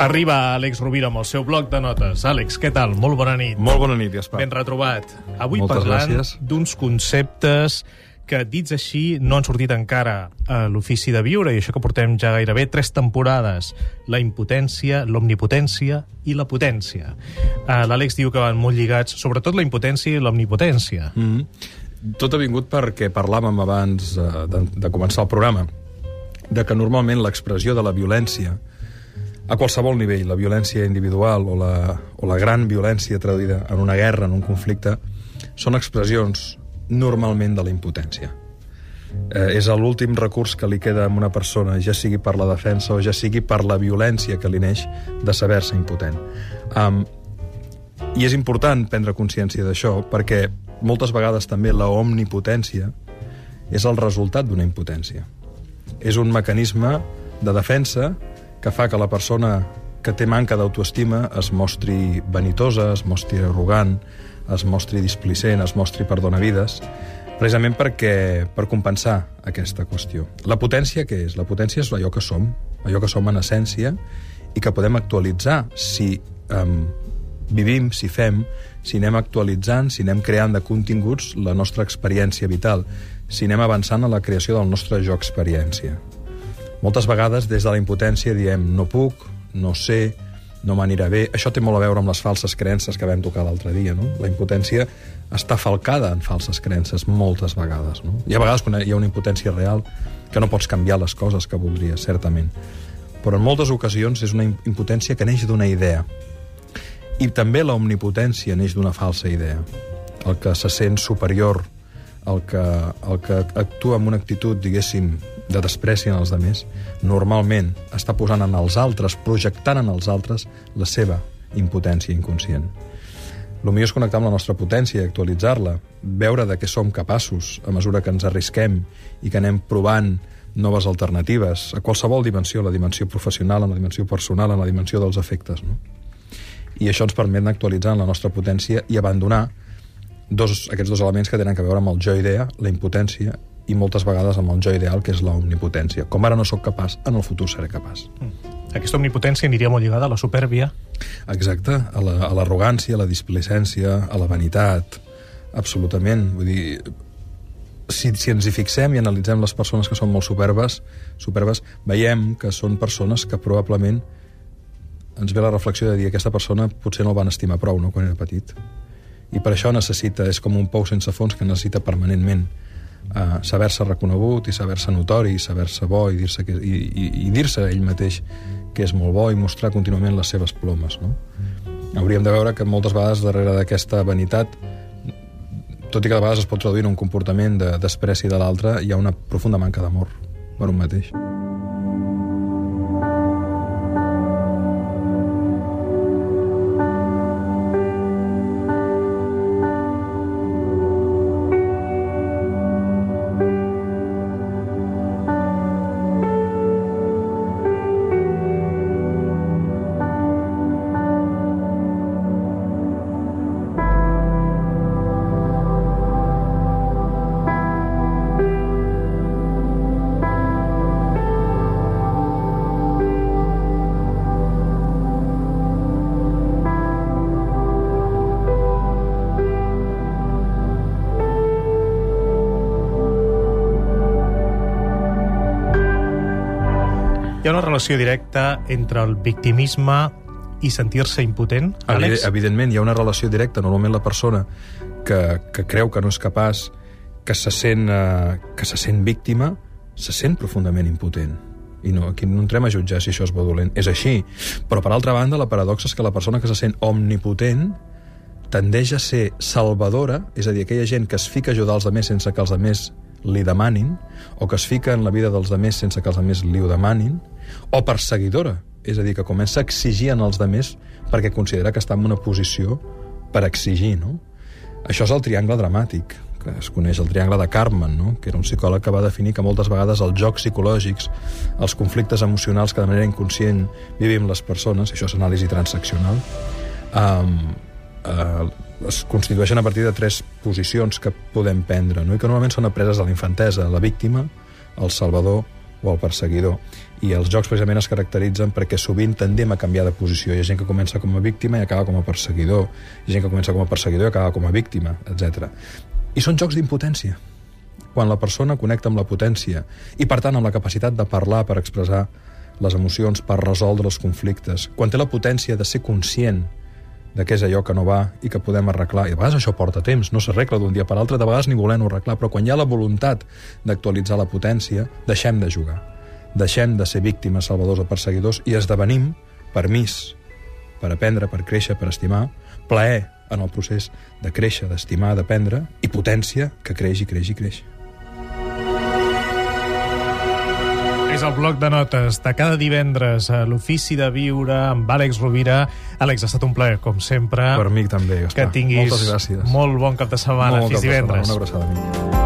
Arriba Àlex Rovira amb el seu bloc de notes. Àlex, què tal? Molt bona nit. Molt bona nit, Gaspar. Ben retrobat. Avui Moltes parlant d'uns conceptes que, dits així, no han sortit encara a l'ofici de viure, i això que portem ja gairebé tres temporades. La impotència, l'omnipotència i la potència. Uh, L'Àlex diu que van molt lligats, sobretot la impotència i l'omnipotència. Mm -hmm. Tot ha vingut perquè parlàvem abans eh, de, de començar el programa de que normalment l'expressió de la violència a qualsevol nivell, la violència individual o la, o la gran violència traduïda en una guerra, en un conflicte, són expressions normalment de la impotència. Eh, és l'últim recurs que li queda a una persona, ja sigui per la defensa o ja sigui per la violència que li neix de saber-se impotent. Um, I és important prendre consciència d'això perquè moltes vegades també la omnipotència és el resultat d'una impotència. És un mecanisme de defensa que fa que la persona que té manca d'autoestima es mostri vanitosa, es mostri arrogant, es mostri displicent, es mostri perdonavides, precisament perquè, per compensar aquesta qüestió. La potència què és? La potència és allò que som, allò que som en essència i que podem actualitzar si um, vivim, si fem, si anem actualitzant, si anem creant de continguts la nostra experiència vital, si anem avançant en la creació del nostre jo experiència. Moltes vegades, des de la impotència, diem no puc, no sé, no m'anirà bé. Això té molt a veure amb les falses creences que vam tocar l'altre dia, no? La impotència està falcada en falses creences moltes vegades, no? Hi ha vegades quan hi ha una impotència real que no pots canviar les coses que voldries, certament. Però en moltes ocasions és una impotència que neix d'una idea. I també la omnipotència neix d'una falsa idea. El que se sent superior, el que, el que actua amb una actitud, diguéssim, de despreci en els altres, normalment està posant en els altres, projectant en els altres la seva impotència inconscient. El millor és connectar amb la nostra potència i actualitzar-la, veure de què som capaços a mesura que ens arrisquem i que anem provant noves alternatives a qualsevol dimensió, la dimensió professional, en la dimensió personal, en la dimensió dels efectes. No? I això ens permet actualitzar la nostra potència i abandonar dos, aquests dos elements que tenen a veure amb el jo-idea, la impotència, i moltes vegades amb el jo ideal, que és la omnipotència. Com ara no sóc capaç, en el futur seré capaç. Mm. Aquesta omnipotència aniria molt lligada a la supèrbia. Exacte, a l'arrogància, la, a la displicència, a la vanitat, absolutament. Vull dir, si, si ens hi fixem i analitzem les persones que són molt superbes, superbes, veiem que són persones que probablement ens ve la reflexió de dir aquesta persona potser no el van estimar prou no, quan era petit. I per això necessita, és com un pou sense fons que necessita permanentment uh, saber-se reconegut i saber-se notori i saber-se bo i dir-se que, i, i, i dir-se ell mateix que és molt bo i mostrar contínuament les seves plomes no? hauríem de veure que moltes vegades darrere d'aquesta vanitat tot i que de vegades es pot traduir en un comportament de despreci de l'altre hi ha una profunda manca d'amor per un mateix Hi ha una relació directa entre el victimisme i sentir-se impotent, Àlex? Evidentment, hi ha una relació directa. Normalment la persona que, que creu que no és capaç, que se sent, eh, que se sent víctima, se sent profundament impotent. I no, aquí no entrem a jutjar si això és bo dolent. És així. Però, per altra banda, la paradoxa és que la persona que se sent omnipotent tendeix a ser salvadora, és a dir, aquella gent que es fica a ajudar els altres sense que els altres li demanin, o que es fica en la vida dels altres sense que els altres li ho demanin, o perseguidora, és a dir, que comença a exigir en els altres perquè considera que està en una posició per exigir, no? Això és el triangle dramàtic, que es coneix el triangle de Cartman, no? que era un psicòleg que va definir que moltes vegades els jocs psicològics, els conflictes emocionals que de manera inconscient vivim les persones, això és anàlisi transaccional, um, uh, es constitueixen a partir de tres posicions que podem prendre, no? i que normalment són apreses a la infantesa, la víctima, el salvador o el perseguidor. I els jocs precisament es caracteritzen perquè sovint tendem a canviar de posició. Hi ha gent que comença com a víctima i acaba com a perseguidor. Hi ha gent que comença com a perseguidor i acaba com a víctima, etc. I són jocs d'impotència. Quan la persona connecta amb la potència i, per tant, amb la capacitat de parlar per expressar les emocions, per resoldre els conflictes, quan té la potència de ser conscient de què és allò que no va i que podem arreglar. I a vegades això porta temps, no s'arregla d'un dia per l'altre, de vegades ni volem arreglar, però quan hi ha la voluntat d'actualitzar la potència, deixem de jugar. Deixem de ser víctimes, salvadors o perseguidors i esdevenim permís per aprendre, per créixer, per estimar, plaer en el procés de créixer, d'estimar, d'aprendre, i potència que creix i creix i creix. És el bloc de notes de cada divendres a l'Ofici de Viure amb Àlex Rovira. Àlex, ha estat un plaer, com sempre. Per mi també, Gaspar. Que tinguis Moltes gràcies. molt bon cap de setmana. Molt Fins de setmana. divendres. Una abraçada, amic.